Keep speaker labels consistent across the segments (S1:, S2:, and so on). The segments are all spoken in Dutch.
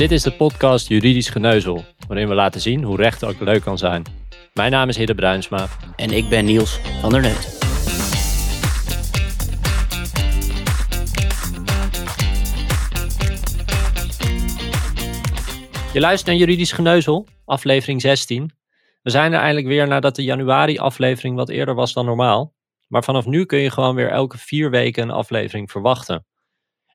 S1: Dit is de podcast Juridisch Geneuzel, waarin we laten zien hoe recht ook leuk kan zijn. Mijn naam is Hidde Bruinsma.
S2: En ik ben Niels van der Neut.
S1: Je luistert naar Juridisch Geneuzel, aflevering 16. We zijn er eindelijk weer nadat de januari-aflevering wat eerder was dan normaal. Maar vanaf nu kun je gewoon weer elke vier weken een aflevering verwachten.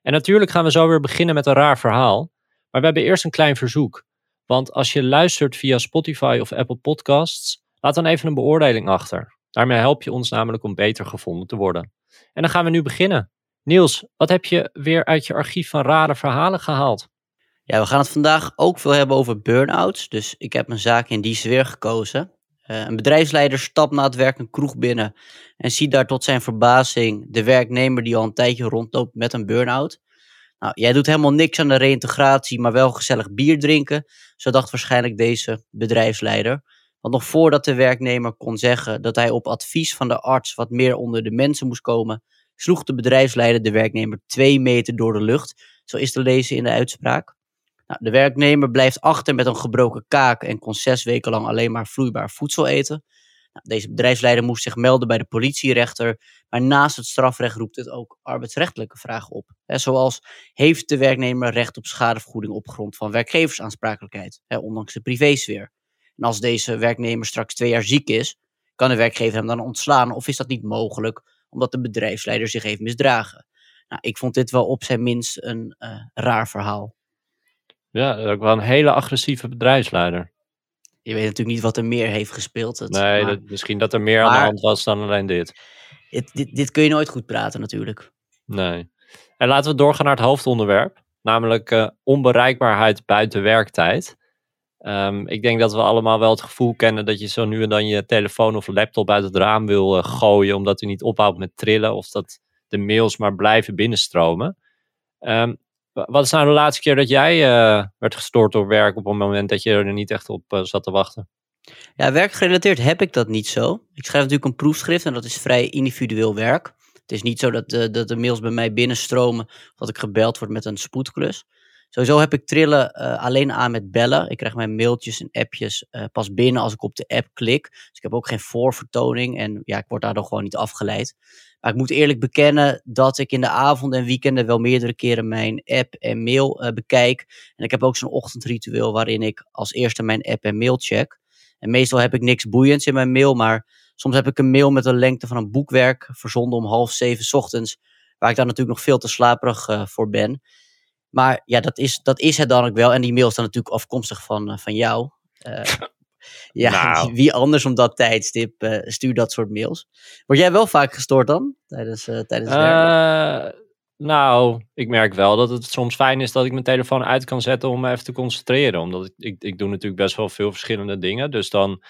S1: En natuurlijk gaan we zo weer beginnen met een raar verhaal. Maar we hebben eerst een klein verzoek. Want als je luistert via Spotify of Apple Podcasts, laat dan even een beoordeling achter. Daarmee help je ons namelijk om beter gevonden te worden. En dan gaan we nu beginnen. Niels, wat heb je weer uit je archief van rare verhalen gehaald?
S2: Ja, we gaan het vandaag ook veel hebben over burn-outs. Dus ik heb een zaak in die sfeer gekozen. Uh, een bedrijfsleider stapt na het werk een kroeg binnen en ziet daar tot zijn verbazing de werknemer die al een tijdje rondloopt met een burn-out. Nou, jij doet helemaal niks aan de reïntegratie, maar wel gezellig bier drinken. Zo dacht waarschijnlijk deze bedrijfsleider. Want nog voordat de werknemer kon zeggen dat hij op advies van de arts wat meer onder de mensen moest komen, sloeg de bedrijfsleider de werknemer twee meter door de lucht. Zo is te lezen in de uitspraak. Nou, de werknemer blijft achter met een gebroken kaak en kon zes weken lang alleen maar vloeibaar voedsel eten. Nou, deze bedrijfsleider moest zich melden bij de politierechter, maar naast het strafrecht roept het ook arbeidsrechtelijke vragen op. zoals, heeft de werknemer recht op schadevergoeding op grond van werkgeversaansprakelijkheid, ondanks de privésfeer? En als deze werknemer straks twee jaar ziek is, kan de werkgever hem dan ontslaan of is dat niet mogelijk omdat de bedrijfsleider zich heeft misdragen? Nou, ik vond dit wel op zijn minst een uh, raar verhaal.
S1: Ja, ook wel een hele agressieve bedrijfsleider.
S2: Je weet natuurlijk niet wat er meer heeft gespeeld. Het,
S1: nee, dat, misschien dat er meer aan de hand was dan alleen dit.
S2: dit. Dit, dit. kun je nooit goed praten natuurlijk.
S1: Nee. En laten we doorgaan naar het hoofdonderwerp. Namelijk uh, onbereikbaarheid buiten werktijd. Um, ik denk dat we allemaal wel het gevoel kennen dat je zo nu en dan je telefoon of laptop uit het raam wil uh, gooien. Omdat hij niet ophoudt met trillen. Of dat de mails maar blijven binnenstromen. Um, wat is nou de laatste keer dat jij uh, werd gestoord door werk op een moment dat je er niet echt op uh, zat te wachten?
S2: Ja, werkgerelateerd heb ik dat niet zo. Ik schrijf natuurlijk een proefschrift en dat is vrij individueel werk. Het is niet zo dat, uh, dat de mails bij mij binnenstromen dat ik gebeld word met een spoedklus. Sowieso heb ik trillen alleen aan met bellen. Ik krijg mijn mailtjes en appjes pas binnen als ik op de app klik. Dus ik heb ook geen voorvertoning en ja, ik word daardoor gewoon niet afgeleid. Maar ik moet eerlijk bekennen dat ik in de avond en weekenden wel meerdere keren mijn app en mail uh, bekijk. En ik heb ook zo'n ochtendritueel waarin ik als eerste mijn app en mail check. En meestal heb ik niks boeiends in mijn mail, maar soms heb ik een mail met een lengte van een boekwerk, verzonden om half zeven ochtends, waar ik dan natuurlijk nog veel te slaperig voor ben. Maar ja, dat is, dat is het dan ook wel. En die mail is dan natuurlijk afkomstig van, uh, van jou. Ja, nou. wie anders om dat tijdstip uh, stuurt dat soort mails. Word jij wel vaak gestoord dan? Tijdens, tijdens het werken?
S1: Nou, ik merk wel dat het soms fijn is dat ik mijn telefoon uit kan zetten om me even te concentreren. Omdat ik, ik, ik doe natuurlijk best wel veel verschillende dingen. Dus dan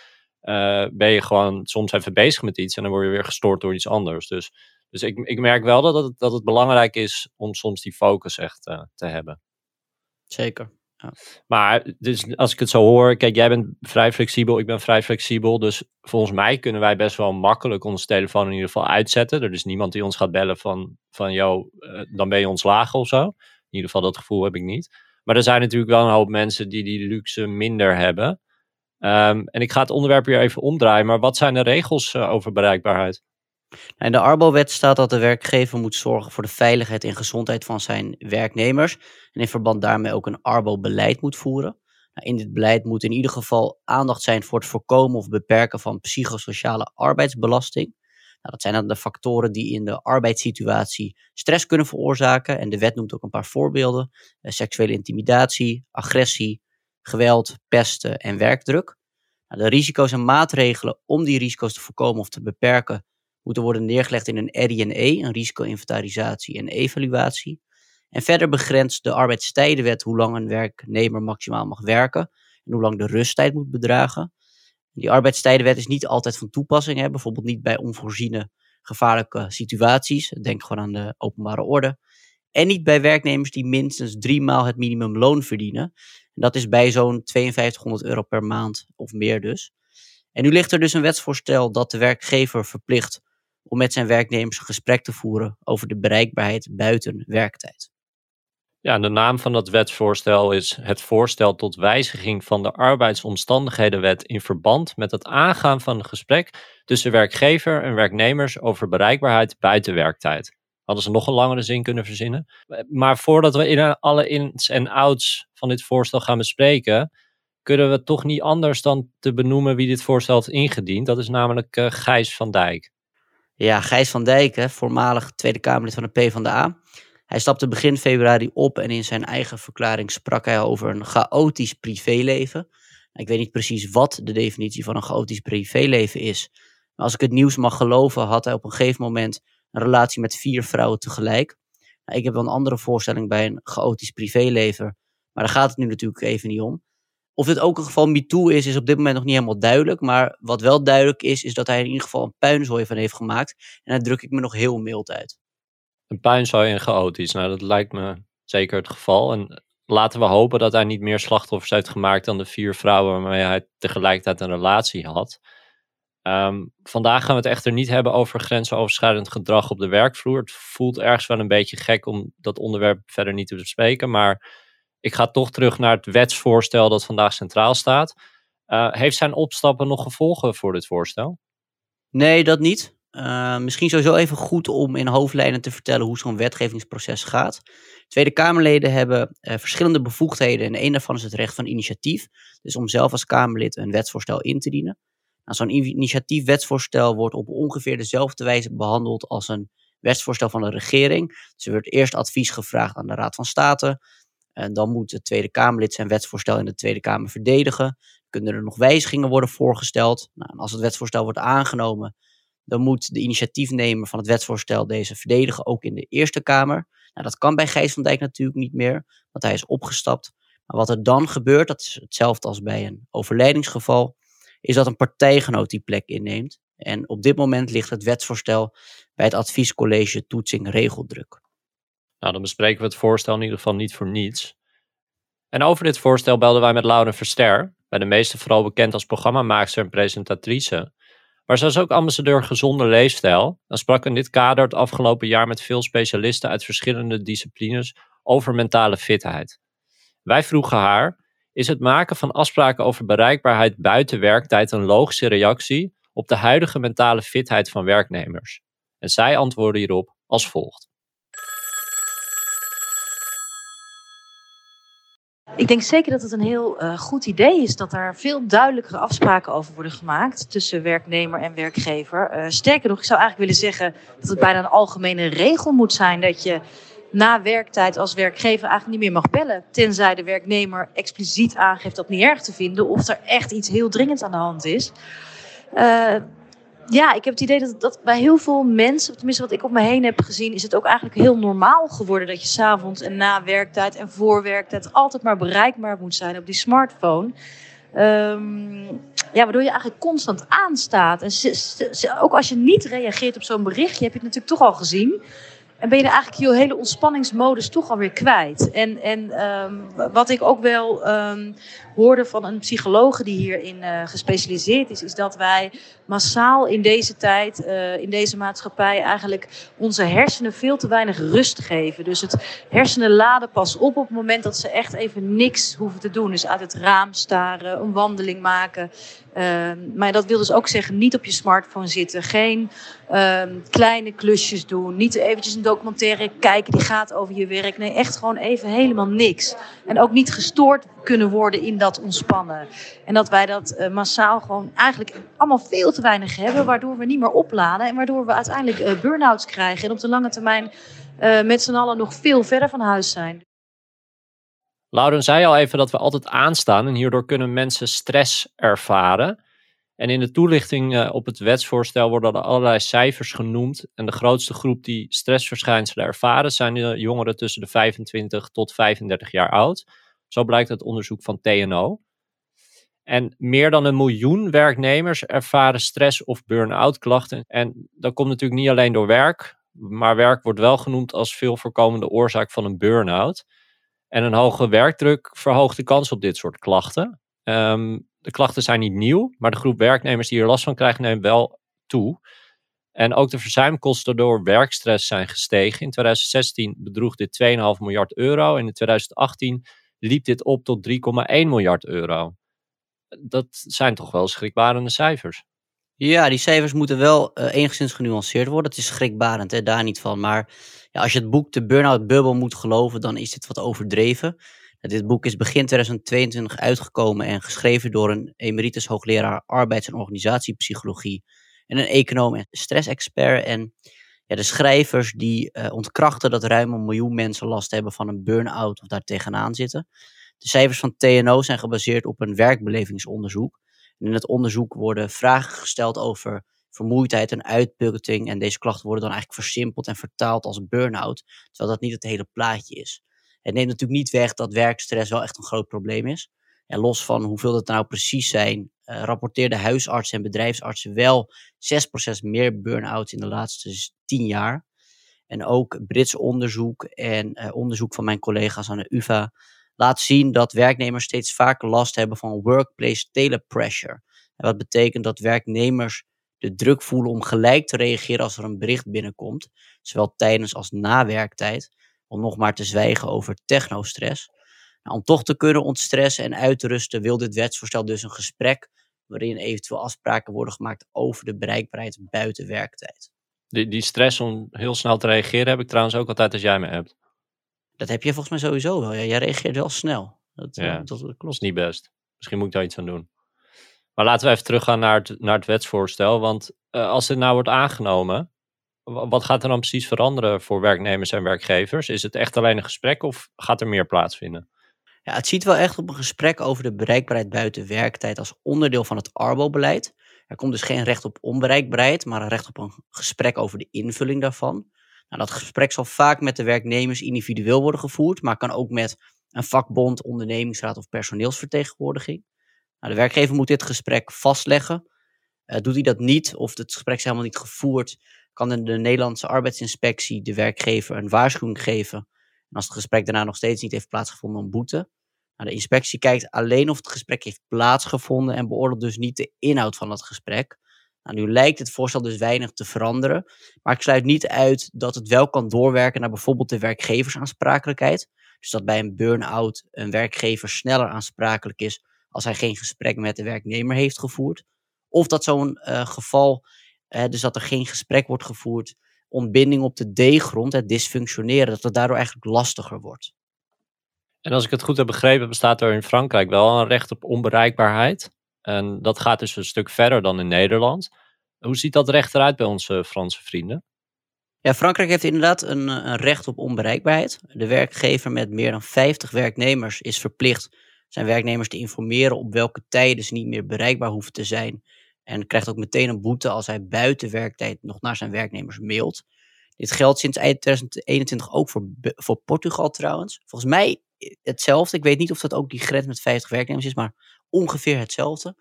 S1: ben je gewoon soms even bezig met iets en dan word je weer gestoord door iets anders. Dus, dus ik, ik merk wel dat het, dat het belangrijk is om soms die focus echt te hebben.
S2: Zeker.
S1: Maar dus als ik het zo hoor, kijk, jij bent vrij flexibel, ik ben vrij flexibel. Dus volgens mij kunnen wij best wel makkelijk onze telefoon in ieder geval uitzetten. Er is niemand die ons gaat bellen van, van joh, uh, dan ben je ontslagen of zo. In ieder geval dat gevoel heb ik niet. Maar er zijn natuurlijk wel een hoop mensen die die luxe minder hebben. Um, en ik ga het onderwerp hier even omdraaien. Maar wat zijn de regels uh, over bereikbaarheid?
S2: In de Arbo-wet staat dat de werkgever moet zorgen voor de veiligheid en gezondheid van zijn werknemers. En in verband daarmee ook een Arbo-beleid moet voeren. Nou, in dit beleid moet in ieder geval aandacht zijn voor het voorkomen of beperken van psychosociale arbeidsbelasting. Nou, dat zijn dan de factoren die in de arbeidssituatie stress kunnen veroorzaken. En de wet noemt ook een paar voorbeelden: eh, seksuele intimidatie, agressie, geweld, pesten en werkdruk. Nou, de risico's en maatregelen om die risico's te voorkomen of te beperken moeten worden neergelegd in een RINE, een risico-inventarisatie en evaluatie. En verder begrenst de arbeidstijdenwet hoe lang een werknemer maximaal mag werken en hoe lang de rusttijd moet bedragen. Die arbeidstijdenwet is niet altijd van toepassing, hè? bijvoorbeeld niet bij onvoorziene gevaarlijke situaties. Denk gewoon aan de openbare orde. En niet bij werknemers die minstens drie maal het minimumloon verdienen. En dat is bij zo'n 5200 euro per maand of meer dus. En nu ligt er dus een wetsvoorstel dat de werkgever verplicht om met zijn werknemers een gesprek te voeren over de bereikbaarheid buiten werktijd.
S1: Ja, de naam van dat wetsvoorstel is het voorstel tot wijziging van de arbeidsomstandighedenwet in verband met het aangaan van een gesprek tussen werkgever en werknemers over bereikbaarheid buiten werktijd. Hadden ze nog een langere zin kunnen verzinnen. Maar voordat we in alle ins en outs van dit voorstel gaan bespreken, kunnen we toch niet anders dan te benoemen wie dit voorstel had ingediend. Dat is namelijk uh, Gijs van Dijk.
S2: Ja, Gijs van Dijk, voormalig Tweede Kamerlid van de PvdA. Hij stapte begin februari op en in zijn eigen verklaring sprak hij over een chaotisch privéleven. Ik weet niet precies wat de definitie van een chaotisch privéleven is. Maar als ik het nieuws mag geloven, had hij op een gegeven moment een relatie met vier vrouwen tegelijk. Nou, ik heb wel een andere voorstelling bij een chaotisch privéleven, maar daar gaat het nu natuurlijk even niet om. Of dit ook een geval MeToo is, is op dit moment nog niet helemaal duidelijk. Maar wat wel duidelijk is, is dat hij in ieder geval een puinzooi van heeft gemaakt. En daar druk ik me nog heel mild uit.
S1: Een puinzooi en chaotisch, nou dat lijkt me zeker het geval. En laten we hopen dat hij niet meer slachtoffers heeft gemaakt dan de vier vrouwen waarmee hij tegelijkertijd een relatie had. Ehm, vandaag gaan we het echter niet hebben over grensoverschrijdend gedrag op de werkvloer. Het voelt ergens wel een beetje gek om dat onderwerp verder niet te bespreken. Maar ik ga toch terug naar het wetsvoorstel dat vandaag centraal staat. Uh, heeft zijn opstappen nog gevolgen voor dit voorstel?
S2: Nee, dat niet. Uh, misschien sowieso even goed om in hoofdlijnen te vertellen hoe zo'n wetgevingsproces gaat. Tweede Kamerleden hebben uh, verschillende bevoegdheden en een daarvan is het recht van initiatief. Dus om zelf als Kamerlid een wetsvoorstel in te dienen. Nou, zo'n initiatiefwetsvoorstel wordt op ongeveer dezelfde wijze behandeld als een wetsvoorstel van de regering. Dus er wordt eerst advies gevraagd aan de Raad van State. En dan moet het Tweede Kamerlid zijn wetsvoorstel in de Tweede Kamer verdedigen. Kunnen er nog wijzigingen worden voorgesteld? Nou, en als het wetsvoorstel wordt aangenomen, dan moet de initiatiefnemer van het wetsvoorstel deze verdedigen, ook in de Eerste Kamer. Nou, dat kan bij Gijs van Dijk natuurlijk niet meer, want hij is opgestapt. Maar wat er dan gebeurt, dat is hetzelfde als bij een overlijdingsgeval, is dat een partijgenoot die plek inneemt. En op dit moment ligt het wetsvoorstel bij het adviescollege toetsing regeldruk.
S1: Nou, dan bespreken we het voorstel in ieder geval niet voor niets. En over dit voorstel belden wij met Lauren Verster, bij de meesten vooral bekend als programmamaakster en presentatrice. Maar ze is ook ambassadeur gezonde leefstijl en sprak in dit kader het afgelopen jaar met veel specialisten uit verschillende disciplines over mentale fitheid. Wij vroegen haar: is het maken van afspraken over bereikbaarheid buiten werktijd een logische reactie op de huidige mentale fitheid van werknemers? En zij antwoordde hierop als volgt.
S3: Ik denk zeker dat het een heel uh, goed idee is dat er veel duidelijkere afspraken over worden gemaakt tussen werknemer en werkgever. Uh, sterker nog, ik zou eigenlijk willen zeggen dat het bijna een algemene regel moet zijn dat je na werktijd als werkgever eigenlijk niet meer mag bellen. Tenzij de werknemer expliciet aangeeft dat niet erg te vinden of er echt iets heel dringends aan de hand is. Uh, ja, ik heb het idee dat, dat bij heel veel mensen, tenminste wat ik op me heen heb gezien, is het ook eigenlijk heel normaal geworden dat je s'avonds en na werktijd en voor werktijd altijd maar bereikbaar moet zijn op die smartphone. Um, ja, waardoor je eigenlijk constant aanstaat. En ook als je niet reageert op zo'n berichtje, heb je het natuurlijk toch al gezien. En ben je eigenlijk je hele ontspanningsmodus toch alweer kwijt. En, en um, wat ik ook wel um, hoorde van een psycholoog die hierin uh, gespecialiseerd is, is dat wij massaal in deze tijd, uh, in deze maatschappij, eigenlijk onze hersenen veel te weinig rust geven. Dus het hersenen laden pas op op het moment dat ze echt even niks hoeven te doen. Dus uit het raam staren, een wandeling maken. Uh, maar dat wil dus ook zeggen, niet op je smartphone zitten, geen kleine klusjes doen, niet eventjes een documentaire kijken die gaat over je werk. Nee, echt gewoon even helemaal niks. En ook niet gestoord kunnen worden in dat ontspannen. En dat wij dat uh, massaal gewoon eigenlijk allemaal veel te weinig hebben, waardoor we niet meer opladen en waardoor we uiteindelijk uh, burn-outs krijgen en op de lange termijn uh, met z'n allen nog veel verder van huis zijn.
S1: Lauren zei al even dat we altijd aanstaan en hierdoor kunnen mensen stress ervaren. En in de toelichting op het wetsvoorstel worden er allerlei cijfers genoemd. En de grootste groep die stressverschijnselen ervaren zijn de jongeren tussen de 25 tot 35 jaar oud. Zo blijkt uit onderzoek van TNO. En meer dan een miljoen werknemers ervaren stress of burn-out klachten. En dat komt natuurlijk niet alleen door werk, maar werk wordt wel genoemd als veel voorkomende oorzaak van een burn-out. En een hoge werkdruk verhoogt de kans op dit soort klachten. Um, de klachten zijn niet nieuw, maar de groep werknemers die er last van krijgen neemt wel toe. En ook de verzuimkosten door werkstress zijn gestegen. In 2016 bedroeg dit 2,5 miljard euro en in 2018 liep dit op tot 3,1 miljard euro. Dat zijn toch wel schrikbarende cijfers.
S2: Ja, die cijfers moeten wel uh, enigszins genuanceerd worden. Het is schrikbarend, hè, daar niet van. Maar ja, als je het boek De Burnout Bubble moet geloven, dan is dit wat overdreven. Dit boek is begin 2022 uitgekomen en geschreven door een emeritus hoogleraar arbeids- en organisatiepsychologie en een econoom en stressexpert. En ja, de schrijvers die uh, ontkrachten dat ruim een miljoen mensen last hebben van een burn-out of daar tegenaan zitten. De cijfers van TNO zijn gebaseerd op een werkbelevingsonderzoek. In het onderzoek worden vragen gesteld over vermoeidheid en uitputting. En deze klachten worden dan eigenlijk versimpeld en vertaald als burn-out, terwijl dat niet het hele plaatje is. Het neemt natuurlijk niet weg dat werkstress wel echt een groot probleem is. En los van hoeveel dat nou precies zijn, uh, rapporteerden huisartsen en bedrijfsartsen wel 6% meer burn-outs in de laatste 10 jaar. En ook Brits onderzoek en uh, onderzoek van mijn collega's aan de UvA laat zien dat werknemers steeds vaker last hebben van workplace telepressure. En wat betekent dat werknemers de druk voelen om gelijk te reageren als er een bericht binnenkomt, zowel tijdens als na werktijd, om nog maar te zwijgen over technostress. Nou, om toch te kunnen ontstressen en uitrusten wil dit wetsvoorstel dus een gesprek waarin eventueel afspraken worden gemaakt over de bereikbaarheid buiten werktijd.
S1: Die, die stress om heel snel te reageren heb ik trouwens ook altijd als jij me hebt.
S2: Dat heb je volgens mij sowieso wel. Ja, jij reageert wel snel. Dat,
S1: ja, dat, dat klopt. is niet best. Misschien moet ik daar iets aan doen. Maar laten we even teruggaan naar het, naar het wetsvoorstel. Want uh, als dit nou wordt aangenomen, wat gaat er dan precies veranderen voor werknemers en werkgevers? Is het echt alleen een gesprek of gaat er meer plaatsvinden?
S2: Ja, het ziet wel echt op een gesprek over de bereikbaarheid buiten werktijd als onderdeel van het Arbo-beleid. Er komt dus geen recht op onbereikbaarheid, maar een recht op een gesprek over de invulling daarvan. Nou, dat gesprek zal vaak met de werknemers individueel worden gevoerd, maar kan ook met een vakbond, ondernemingsraad of personeelsvertegenwoordiging. Nou, de werkgever moet dit gesprek vastleggen. Uh, doet hij dat niet, of het gesprek is helemaal niet gevoerd, kan de Nederlandse arbeidsinspectie de werkgever een waarschuwing geven. En als het gesprek daarna nog steeds niet heeft plaatsgevonden, een boete. Nou, de inspectie kijkt alleen of het gesprek heeft plaatsgevonden en beoordeelt dus niet de inhoud van dat gesprek. Nou, nu lijkt het voorstel dus weinig te veranderen, maar ik sluit niet uit dat het wel kan doorwerken naar bijvoorbeeld de werkgeversaansprakelijkheid. Dus dat bij een burn-out een werkgever sneller aansprakelijk is als hij geen gesprek met de werknemer heeft gevoerd. Of dat zo'n uh, geval dus dat er geen gesprek wordt gevoerd, ontbinding op de D-grond, het dysfunctioneren, dat het daardoor eigenlijk lastiger wordt.
S1: En als ik het goed heb begrepen, bestaat er in Frankrijk wel een recht op onbereikbaarheid. En dat gaat dus een stuk verder dan in Nederland. Hoe ziet dat recht eruit bij onze Franse vrienden?
S2: Ja, Frankrijk heeft inderdaad een, een, recht op onbereikbaarheid. De werkgever met meer dan 50 werknemers is verplicht zijn werknemers te informeren op welke tijden ze niet meer bereikbaar hoeven te zijn en krijgt ook meteen een boete als hij buiten werktijd nog naar zijn werknemers mailt. Dit geldt sinds eind 2021 ook voor, voor Portugal trouwens. Volgens mij hetzelfde. Ik weet niet of dat ook die grens met 50 werknemers is, maar ongeveer hetzelfde.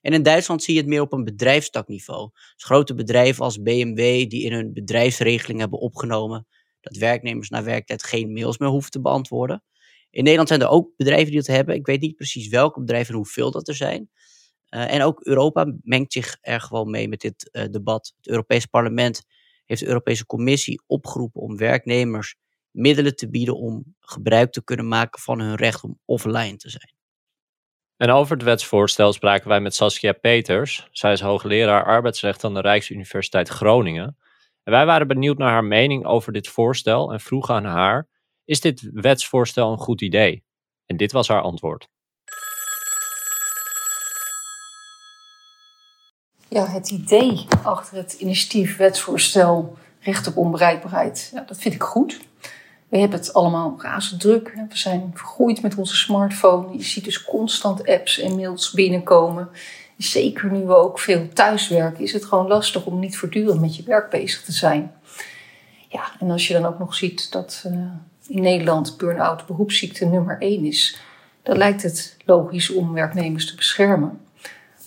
S2: En in Duitsland zie je het meer op een bedrijfstakniveau. Dus grote bedrijven als BMW die in hun bedrijfsregeling hebben opgenomen dat werknemers na werktijd geen mails meer hoeven te beantwoorden. In Nederland zijn er ook bedrijven die dat hebben. Ik weet niet precies welke bedrijven en hoeveel dat er zijn. Uh, en ook Europa mengt zich er gewoon mee met dit uh, debat. Het Europees Parlement heeft de Europese Commissie opgeroepen om werknemers middelen te bieden om gebruik te kunnen maken van hun recht om offline te zijn.
S1: En over het wetsvoorstel spraken wij met Saskia Peters. Zij is hoogleraar arbeidsrecht aan de Rijksuniversiteit Groningen. En wij waren benieuwd naar haar mening over dit voorstel en vroegen aan haar: Is dit wetsvoorstel een goed idee? En dit was haar antwoord.
S4: Ja, het idee achter het initiatief wetsvoorstel recht op onbereikbaarheid, ja, dat vind ik goed. We hebben het allemaal razend druk. We zijn vergroeid met onze smartphone. Je ziet dus constant apps en mails binnenkomen. Zeker nu we ook veel thuiswerken, is het gewoon lastig om niet voortdurend met je werk bezig te zijn. Ja, en als je dan ook nog ziet dat uh, in Nederland burn-out beroepsziekte nummer 1 is, dan lijkt het logisch om werknemers te beschermen.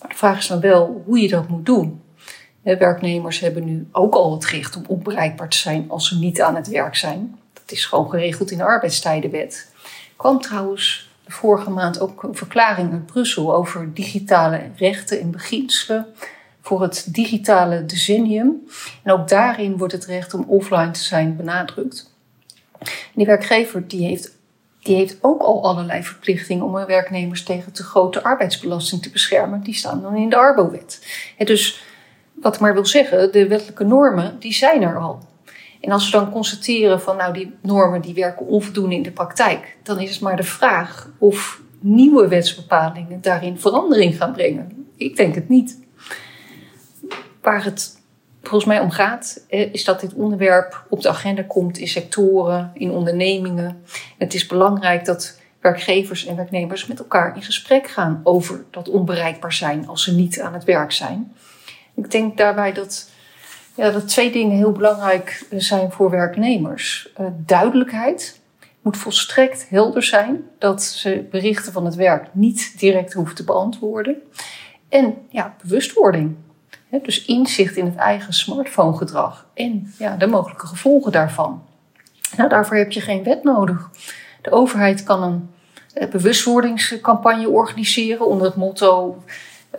S4: De vraag is dan wel hoe je dat moet doen. Werknemers hebben nu ook al het recht om onbereikbaar te zijn als ze niet aan het werk zijn. Dat is gewoon geregeld in de arbeidstijdenwet. Er kwam trouwens vorige maand ook een verklaring uit Brussel over digitale rechten en beginselen. voor het digitale decennium. En ook daarin wordt het recht om offline te zijn benadrukt. En die werkgever die heeft, die heeft ook al allerlei verplichtingen om hun werknemers tegen te grote arbeidsbelasting te beschermen. Die staan dan in de Arbowet. En dus wat ik maar wil zeggen, de wettelijke normen die zijn er al. En als we dan constateren van nou die normen die werken onvoldoende in de praktijk, dan is het maar de vraag of nieuwe wetsbepalingen daarin verandering gaan brengen. Ik denk het niet. Waar het volgens mij om gaat, is dat dit onderwerp op de agenda komt in sectoren, in ondernemingen. Het is belangrijk dat werkgevers en werknemers met elkaar in gesprek gaan over dat onbereikbaar zijn als ze niet aan het werk zijn. Ik denk daarbij dat, ja, dat twee dingen heel belangrijk zijn voor werknemers. Uh, duidelijkheid moet volstrekt helder zijn dat ze berichten van het werk niet direct hoeven te beantwoorden. En ja, bewustwording. Dus inzicht in het eigen smartphonegedrag en ja, de mogelijke gevolgen daarvan. Nou, daarvoor heb je geen wet nodig. De overheid kan een eh, bewustwordingscampagne organiseren onder het motto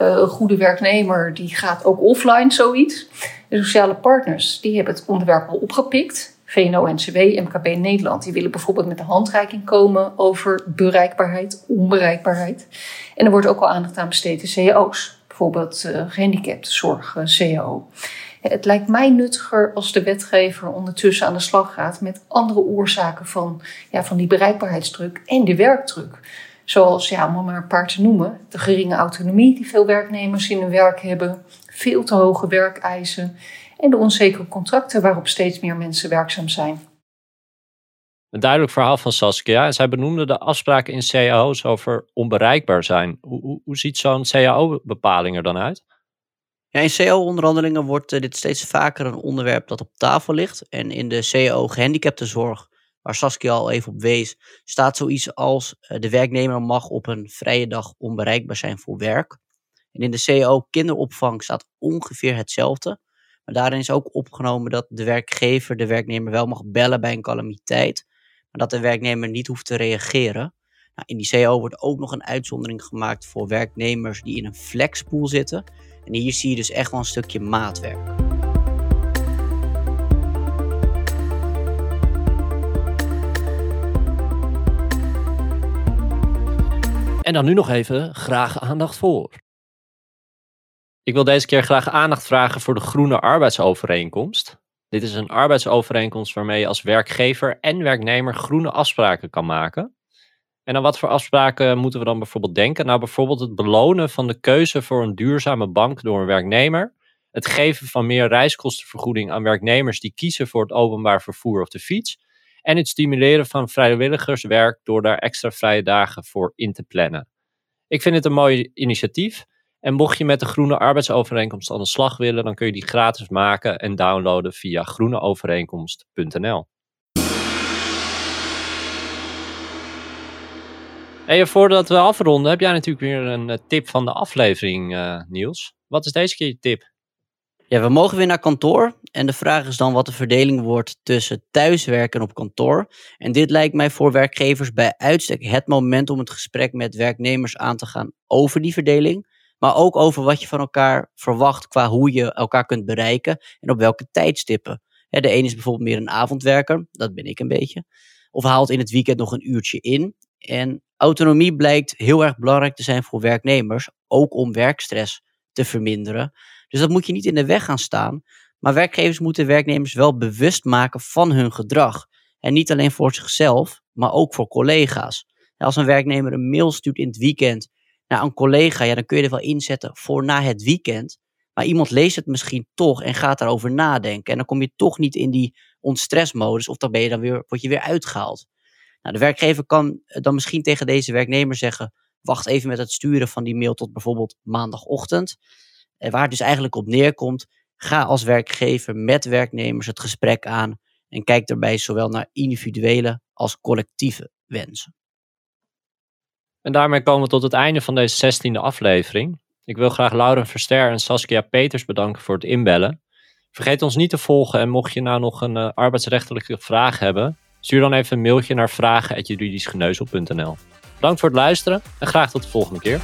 S4: uh, een goede werknemer die gaat ook offline zoiets. De sociale partners die hebben het onderwerp al opgepikt. VNO-NCW, MKB Nederland, die willen bijvoorbeeld met een handreiking komen over bereikbaarheid, onbereikbaarheid. En er wordt ook al aandacht aan besteed in cao's, bijvoorbeeld uh, gehandicaptenzorg, uh, cao. Het lijkt mij nuttiger als de wetgever ondertussen aan de slag gaat met andere oorzaken van, ja, van die bereikbaarheidsdruk en de werkdruk. Zoals, ja, om maar een paar te noemen, de geringe autonomie die veel werknemers in hun werk hebben, veel te hoge werkeisen en de onzekere contracten waarop steeds meer mensen werkzaam zijn.
S1: Een duidelijk verhaal van Saskia. Zij benoemde de afspraken in cao's over onbereikbaar zijn. Hoe, hoe, hoe ziet zo'n cao-bepaling er dan uit?
S2: Ja, in cao-onderhandelingen wordt uh, dit steeds vaker een onderwerp dat op tafel ligt. En in de cao gehandicaptenzorg waar Saskia al even op wees, staat zoiets als uh, de werknemer mag op een vrije dag onbereikbaar zijn voor werk. En in de CAO kinderopvang staat ongeveer hetzelfde. Maar daarin is ook opgenomen dat de werkgever de werknemer wel mag bellen bij een calamiteit, maar dat de werknemer niet hoeft te reageren. Nou, in die CAO wordt ook nog een uitzondering gemaakt voor werknemers die in een flexpool zitten. En hier zie je dus echt wel een stukje maatwerk.
S1: En dan nu nog even graag aandacht voor. Ik wil deze keer graag aandacht vragen voor de Groene Arbeidsovereenkomst. Dit is een arbeidsovereenkomst waarmee je als werkgever en werknemer groene afspraken kan maken. En aan wat voor afspraken moeten we dan bijvoorbeeld denken? Nou, bijvoorbeeld het belonen van de keuze voor een duurzame bank door een werknemer. Het geven van meer reiskostenvergoeding aan werknemers die kiezen voor het openbaar vervoer of de fiets. En het stimuleren van vrijwilligerswerk door daar extra vrije dagen voor in te plannen. Ik vind het een mooi initiatief. En mocht je met de Groene Arbeidsovereenkomst aan de slag willen, dan kun je die gratis maken en downloaden via groeneovereenkomst.nl. En voordat we afronden, heb jij natuurlijk weer een eh, tip van de aflevering, uh, Niels. Wat is deze keer je tip?
S2: Ja, we mogen weer naar kantoor. En de vraag is dan wat de verdeling wordt tussen thuiswerken en op kantoor. En dit lijkt mij voor werkgevers bij uitstek het moment om het gesprek met werknemers aan te gaan over die verdeling. Maar ook over wat je van elkaar verwacht qua hoe je elkaar kunt bereiken en op welke tijdstippen. De een is bijvoorbeeld meer een avondwerker, dat ben ik een beetje. Of haalt in het weekend nog een uurtje in. En autonomie blijkt heel erg belangrijk te zijn voor werknemers, ook om werkstress te verminderen. Dus dat moet je niet in de weg gaan staan. Maar werkgevers moeten werknemers wel bewust maken van hun gedrag. En niet alleen voor zichzelf, maar ook voor collega's. Als een werknemer een mail stuurt in het weekend naar een collega, ja, dan kun je er wel inzetten voor na het weekend. Maar iemand leest het misschien toch en gaat daarover nadenken. En dan kom je toch niet in die ontstressmodus of dan ben je dan weer, word je weer uitgehaald. Nou, de werkgever kan dan misschien tegen deze werknemer zeggen: wacht even met het sturen van die mail tot bijvoorbeeld maandagochtend. En waar het dus eigenlijk op neerkomt, ga als werkgever met werknemers het gesprek aan en kijk daarbij zowel naar individuele als collectieve wensen.
S1: En daarmee komen we tot het einde van deze zestiende aflevering. Ik wil graag Lauren Verster en Saskia Peters bedanken voor het inbellen. Vergeet ons niet te volgen en mocht je nou nog een uh, arbeidsrechtelijke vraag hebben, stuur dan even een mailtje naar vragen.juridischgeneuzel.nl. Bedankt voor het luisteren en graag tot de volgende keer.